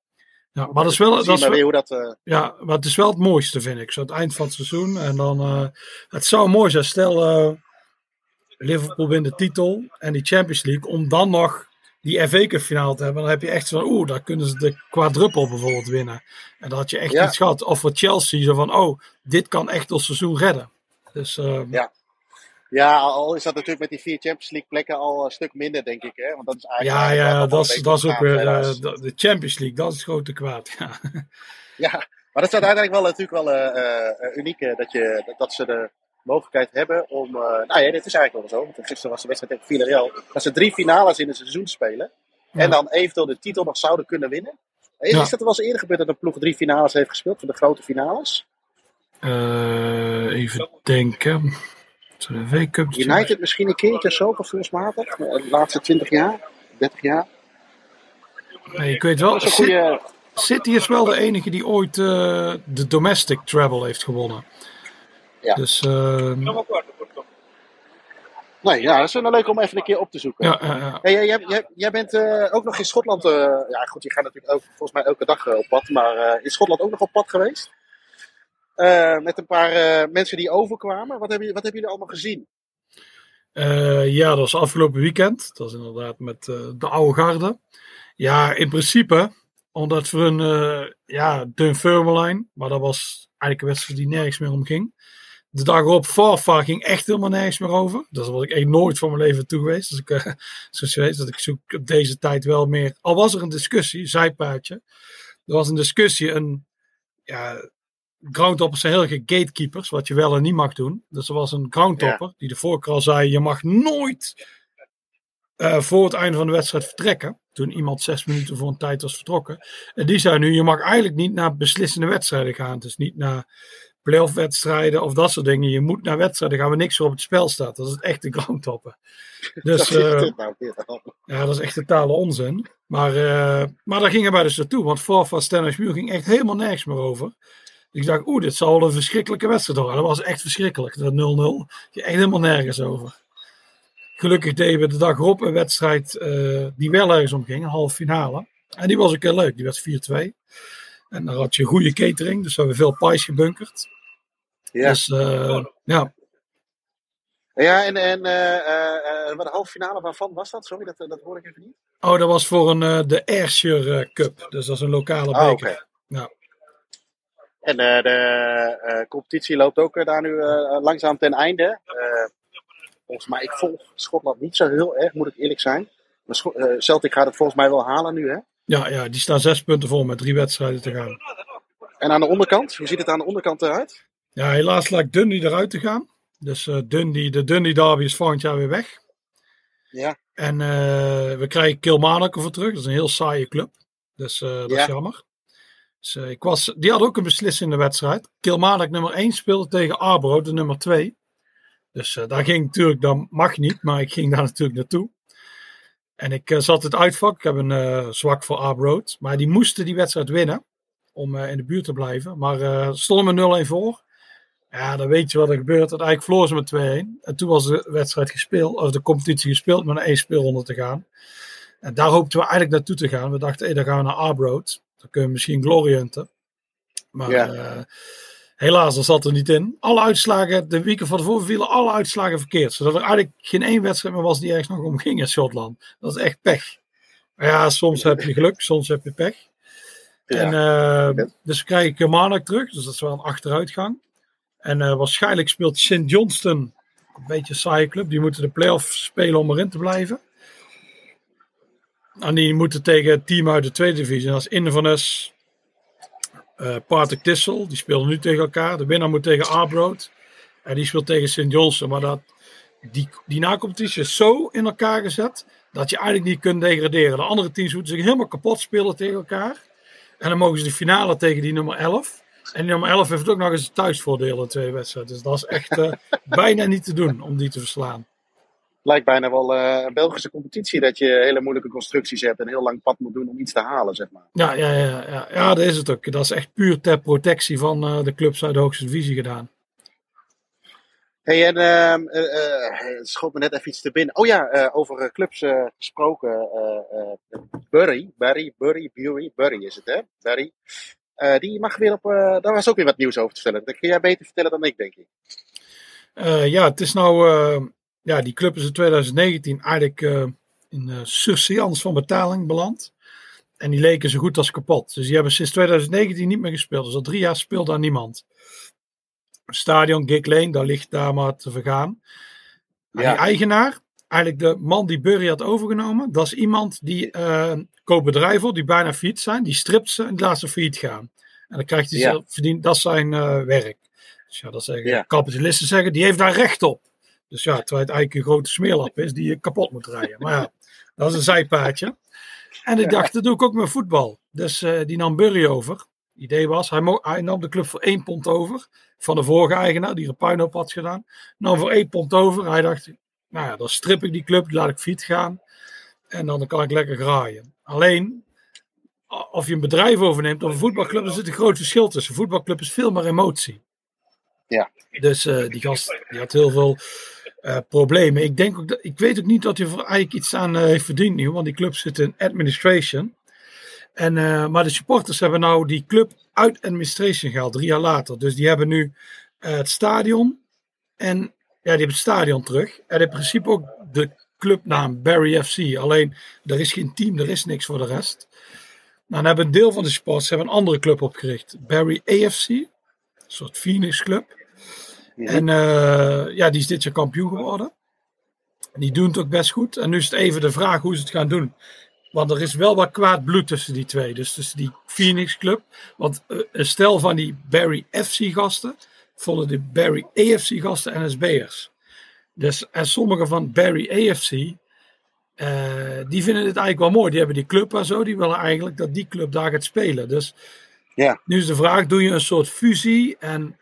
Ja, maar dat is wel, dat is wel- hoe dat... eh, Ja, maar het is wel het mooiste, vind ik. Zo het eind van het seizoen. En dan, eh, het zou mooi zijn. Stel, eh, Liverpool wint de titel en die Champions League. Om dan nog die FA Cup finale te hebben. Dan heb je echt zo van, oeh, daar kunnen ze de quadruppel bijvoorbeeld winnen. En dan had je echt Ja. iets gehad. Of voor Chelsea, zo van, oh, dit kan echt ons seizoen redden. Dus eh, Ja. Ja, al is dat natuurlijk met die vier Champions League plekken al een stuk minder, denk ik. Hè? Want dat is eigenlijk ja, ja, dat is, dat is ook weer eh, de Champions League. Dat is het grote kwaad. Ja. Ja, maar dat is uiteindelijk wel natuurlijk wel eh, eh, uniek dat, je, dat, ze de mogelijkheid hebben om. nou ja, dit is eigenlijk wel zo. Want gisteren was de wedstrijd tegen Villarreal. Dat ze drie finales in een seizoen spelen. Ja. En dan eventueel de titel nog zouden kunnen winnen. Is, Ja. is dat er wel eens eerder gebeurd dat een ploeg drie finales heeft gespeeld? Voor de grote finales? Even denken. United misschien een keertje of zo, gevoelsmatig. eh, De laatste 20 jaar, 30 jaar. Nee, ik weet wel. Dat is een goede. City is wel de enige die ooit eh, de domestic treble heeft gewonnen. Ja. Dus eh, Nee, ja, dat is wel leuk om even een keer op te zoeken. ja, ja, ja. Hey, jij, jij, bent eh, ook nog in Schotland. eh, ja, goed, je gaat natuurlijk ook volgens mij elke dag op pad. Maar eh, in Schotland ook nog op pad geweest? Eh, met een paar eh, mensen die overkwamen. Wat hebben, wat hebben jullie allemaal gezien? Eh, ja, dat was afgelopen weekend. Dat was inderdaad met de oude garde. Ja, in principe, omdat we een ja, Dunfermline, maar dat was eigenlijk een wedstrijd die nergens meer om ging. De dag erop, Farfar ging echt helemaal nergens meer over. Dat was ik echt nooit van mijn leven toe geweest. Dus ik, zoals je weet, dat ik zoek op deze tijd wel meer. Al was er een discussie, zijpaadje. Er was een discussie, een ja, groundtoppers zijn heel erg gatekeepers, wat je wel en niet mag doen. Dus er was een groundtopper die de voorkeur al zei: je mag nooit eh, voor het einde van de wedstrijd vertrekken. Toen iemand zes minuten voor een tijd was vertrokken. En die zei nu: je mag eigenlijk niet naar beslissende wedstrijden gaan. Dus niet naar playoff wedstrijden of dat soort dingen. Je moet naar wedstrijden gaan waar niks voor op het spel staat. Dat is het echte groundtoppen. Dus eh, ja, dat is echt totale onzin. Maar, eh, maar daar gingen wij dus naartoe. Want Forfa Stennis Muur ging echt helemaal nergens meer over. Ik dacht, oeh, dit zal wel een verschrikkelijke wedstrijd worden. Dat was echt verschrikkelijk. Dat 0-0. Ging echt helemaal nergens over. Gelukkig deden we de dag erop een wedstrijd eh, die wel ergens om ging. Een halve finale. En die was ook heel leuk. Die werd 4-2. En daar had je goede catering. Dus we hebben veel pies gebunkerd. Ja, Dus eh, ja, ja en, en wat de halve finale waarvan was dat? Sorry, dat, dat hoor ik even niet. Oh, dat was voor een, de Ayrshire Cup. Dus dat is een lokale Ah, beker. oké. Ja. En eh, de eh, competitie loopt ook eh, daar nu langzaam ten einde. Volgens mij, ik volg Schotland niet zo heel erg, moet ik eerlijk zijn. Maar Celtic gaat het volgens mij wel halen nu, hè? Ja, ja, die staan zes punten voor met drie wedstrijden te gaan. En aan de onderkant, hoe ziet het aan de onderkant eruit? Ja, helaas lijkt Dundee eruit te gaan. Dus eh Dundee, de Dundee derby is volgend jaar weer weg. Ja. En we krijgen Kilmarnock ervoor terug. Dat is een heel saaie club. Dus dat Ja. is jammer. Dus, eh, ik was, die had ook een beslissende wedstrijd. Kilmarnock nummer 1 speelde tegen Arbro, de nummer 2. Dus eh, daar ging natuurlijk, dat mag niet, maar ik ging daar natuurlijk naartoe. En ik eh, zat het uitvak. Ik heb een zwak voor Arbro. Maar die moesten die wedstrijd winnen om in de buurt te blijven. Maar eh stonden met 0-1 voor. Ja, dan weet je wat er gebeurt. Uiteindelijk verloor ze met 2-1. En toen was de wedstrijd gespeeld, of de competitie gespeeld met een één speelronde te gaan. En daar hoopten we eigenlijk naartoe te gaan. We dachten, dan gaan we naar Arbroad. Dan kunnen we misschien glory hunten. Maar Ja. eh, helaas, dat zat er niet in. Alle uitslagen, de weken van tevoren vielen alle uitslagen verkeerd. Zodat er eigenlijk geen één wedstrijd meer was die ergens nog om ging in Schotland. Dat is echt pech. Maar ja, soms heb je geluk, soms heb je pech. En, eh, dus we krijgen Kilmarnock terug, dus dat is wel een achteruitgang. En eh, waarschijnlijk speelt St. Johnston, een beetje een saaie club, die moeten de play-off spelen om erin te blijven. En die moeten tegen het team uit de tweede divisie, dat is Inverness, eh Partick Thistle, die spelen nu tegen elkaar. De winnaar moet tegen Arbroad en die speelt tegen St. Johnston. Maar dat, die, die nacompetitie is zo in elkaar gezet, dat je eigenlijk niet kunt degraderen. De andere teams moeten zich helemaal kapot spelen tegen elkaar. En dan mogen ze de finale tegen die nummer 11. En die nummer 11 heeft ook nog eens een thuisvoordeel in twee wedstrijden. Dus dat is echt eh, bijna niet te doen om die te verslaan. Lijkt bijna wel eh, een Belgische competitie dat je hele moeilijke constructies hebt en heel lang pad moet doen om iets te halen, zeg maar. Ja, ja, ja, ja, ja, dat is het ook. Dat is echt puur ter protectie van eh, de clubs uit de hoogste divisie gedaan. Hey, en het schoot me net even iets te binnen. Oh ja, over clubs gesproken. eh, eh, Bury, Bury, Bury is het hè? Bury. Eh, die mag weer op, daar was ook weer wat nieuws over te vertellen. Dat kun jij beter vertellen dan ik, denk ik. Ja, het is nou, ja, die club is in 2019 eigenlijk eh, in uh, surseance van betaling beland. En die leken zo goed als kapot. Dus die hebben sinds 2019 niet meer gespeeld. Dus al drie jaar speelt daar niemand. Stadion Gig Lane, daar ligt daar maar te vergaan. Ja. Die eigenaar, eigenlijk de man die Burry had overgenomen, dat is iemand die eh koopt bedrijven die bijna failliet zijn, die stript ze en laat ze failliet gaan. En dan krijgt hij Ja. zelf verdiend, dat is zijn werk. Dus ja, dat zeggen Ja. kapitalisten zeggen, die heeft daar recht op. Dus ja, terwijl het eigenlijk een grote smeerlap is die je kapot moet rijden. Maar ja, dat is een zijpaadje. En ik dacht, dat doe ik ook met voetbal. Dus eh, die nam Burry over. Het idee was, hij, nam de club voor één pond over. Van de vorige eigenaar, die er puinhoop had gedaan. Nam voor één pond over. Hij dacht, nou ja, dan strip ik die club, die laat ik fiets gaan. En dan kan ik lekker graaien. Alleen, of je een bedrijf overneemt of een voetbalclub, er zit een groot verschil tussen. Een voetbalclub is veel meer emotie. Ja. Dus eh, die gast die had heel veel eh, problemen. Ik, denk ook dat, ik weet ook niet dat hij er eigenlijk iets aan eh, heeft verdiend nu, want die club zit in administration. En, eh, maar de supporters hebben nou die club uit administration gehaald, drie jaar later. Dus die hebben nu het stadion en ja, die hebben het stadion terug. En in principe ook de clubnaam Barry FC. Alleen, er is geen team, er is niks voor de rest. Nou, dan hebben een deel van de supporters hebben een andere club opgericht. Barry AFC, een soort Phoenix club. En eh, ja, die is dit jaar kampioen geworden. Die doen het ook best goed. En nu is het even de vraag hoe ze het gaan doen. Want er is wel wat kwaad bloed tussen die twee. Dus tussen die Phoenix Club. Want eh, een stel van die Barry FC gasten vonden de Barry AFC gasten NSB'ers. Dus en sommige van Barry AFC, eh, die vinden het eigenlijk wel mooi. Die hebben die club en zo. Die willen eigenlijk dat die club daar gaat spelen. Dus Ja. nu is de vraag, doe je een soort fusie? En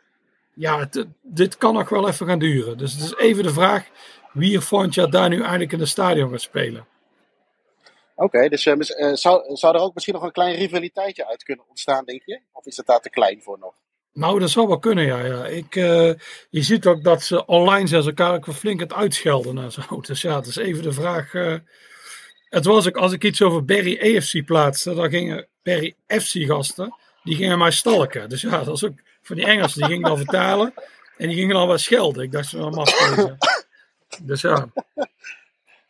ja, het- dit kan nog wel even gaan duren. Dus het is even de vraag wie er jaar daar nu eigenlijk in het stadion gaat spelen. Oké, dus eh, eh, zou, zou er ook misschien nog een klein rivaliteitje uit kunnen ontstaan, denk je? Of is het daar te klein voor nog? Nou, dat zou wel kunnen, ja. ja. Ik, eh, je ziet ook dat ze online zijn ze elkaar ook wel flink het uitschelden en zo. Dus ja, het is even de vraag. het was ook, als ik iets over Barry AFC plaatste, dan gingen Barry FC gasten, die gingen mij stalken. Dus ja, dat was ook van die Engelsen, die gingen dan vertalen en die gingen dan wel schelden. Ik dacht, ze wel mafkezen. Dus ja,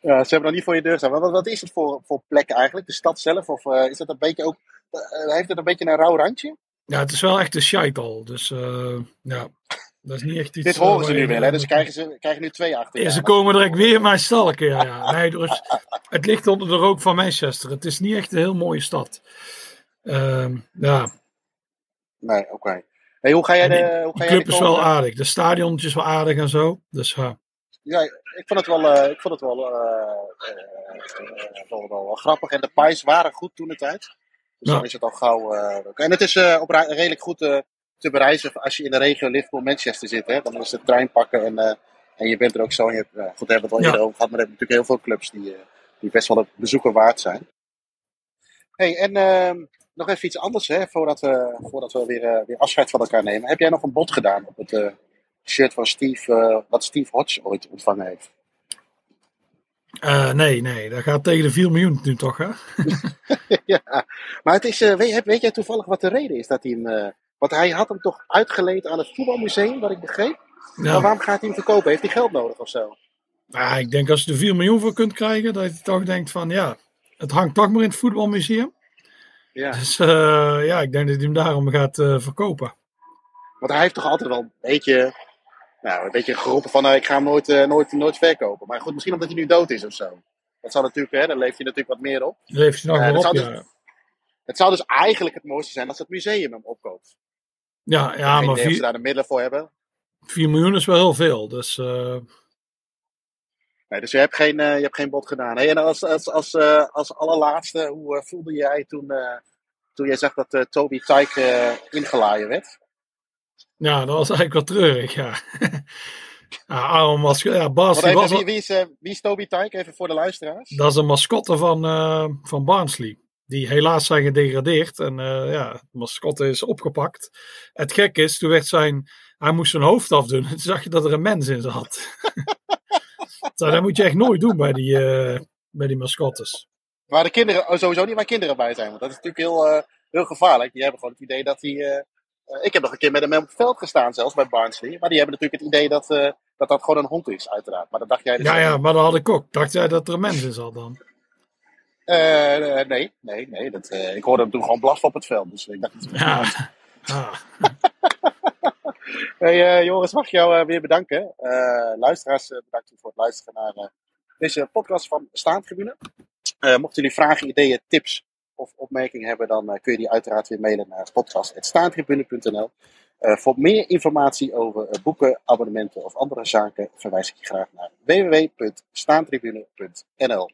Ja, ze hebben nog niet voor je deur staan. Maar wat, wat is het voor, voor plek eigenlijk? De stad zelf? Of eh, is dat een beetje ook. eh, heeft het een beetje een rauw randje? ja het is wel echt een shite al. Dus eh, ja, dat is niet echt iets... Dit horen ze nu wel, hè? Dus krijgen ze krijgen nu twee achter. Ja, ze komen direct weer mij stalken. Ja, ja. Nee, is- het ligt onder de rook van Manchester. Het is niet echt een heel mooie stad. Ehm, ja, Nee, oké. Hey, hoe ga jij de. Hoe de ga jij club de is wel aardig. De stadion is wel aardig en zo. Dus ja. Ja, ik vond het wel, eh, ik vond het wel, eh, eh, eh, wel, wel, wel grappig. En de pies waren goed toen het tijd. Dus Ja. dan is het al gauw. en het is op, redelijk goed te bereizen als je in de regio Liverpool-Manchester zit. Hè? Dan is het trein pakken en, en je bent er ook zo. En je goed, daar hebben we het al Ja. eerder over gehad, maar er hebben natuurlijk heel veel clubs die, die best wel een bezoeker waard zijn. Hey, en ehm, nog even iets anders, hè, voordat we, voordat we weer, eh, weer afscheid van elkaar nemen. Heb jij nog een bod gedaan op het eh, shirt van Steve, eh, wat Steve Hodge ooit ontvangen heeft? Nee, nee. Dat gaat tegen de 4 miljoen nu toch, hè? ja, maar het is, weet, weet jij toevallig wat de reden is dat hij hem. want hij had hem toch uitgeleend aan het voetbalmuseum, wat ik begreep. Maar waarom gaat hij hem verkopen? Heeft hij geld nodig of zo? Nou, ik denk als je er 4 miljoen voor kunt krijgen, dat je toch denkt van ja, het hangt toch maar in het voetbalmuseum. Ja. Dus eh, ja, ik denk dat hij hem daarom gaat eh, verkopen. Want hij heeft toch altijd wel een beetje. Nou, een beetje geroepen van eh, ik ga hem nooit, nooit, nooit verkopen. Maar goed, misschien omdat hij nu dood is of zo. Dat zal natuurlijk, hè, dan leeft hij natuurlijk wat meer op. Heeft hij nog wel op, zou ja. Het zou dus eigenlijk het mooiste zijn als het museum hem opkoopt. Ja, ja maar of ze 4, daar de middelen voor hebben. 4 miljoen is wel heel veel. Dus Nee, dus je hebt geen, eh, je hebt geen bod gedaan. Hey, en als, als, als, eh, als allerlaatste, hoe eh, voelde jij toen, toen jij zag dat Toby Tyke eh, ingelaaien werd? ja, dat was eigenlijk wel treurig, ja. ja, was, ja, Bas, even, was wie, is, wie is Toby Tyke? Even voor de luisteraars. dat is een mascotte van, van Barnsley. die helaas zijn gedegradeerd. En uh, ja, de mascotte is opgepakt. Het gek is, toen werd zijn, hij moest zijn hoofd afdoen. En toen zag je dat er een mens in zat. dat moet je echt nooit doen bij die, uh, bij die mascottes. Waar de kinderen, oh, sowieso niet waar kinderen bij zijn. Want dat is natuurlijk heel, uh, heel gevaarlijk. Die hebben gewoon het idee dat hij... ik heb nog een keer met hem op het veld gestaan, zelfs bij Barnsley. Maar die hebben natuurlijk het idee dat, dat dat gewoon een hond is, uiteraard. Maar dat dacht jij dus Ja, ja, maar dat had ik ook. Dacht jij dat er een mens in zat dan? Nee, nee, nee. Dat, ik hoorde hem toen gewoon blaffen op het veld. Dus ik dacht, ja. Ah. hey, uh, Joris, mag ik jou weer bedanken. luisteraars, bedankt voor het luisteren naar deze podcast van Staantribune. mochten jullie vragen, ideeën, tips of opmerkingen hebben, dan kun je die uiteraard weer mailen naar podcast.staantribune.nl. voor meer informatie over boeken, abonnementen of andere zaken verwijs ik je graag naar www.staantribune.nl.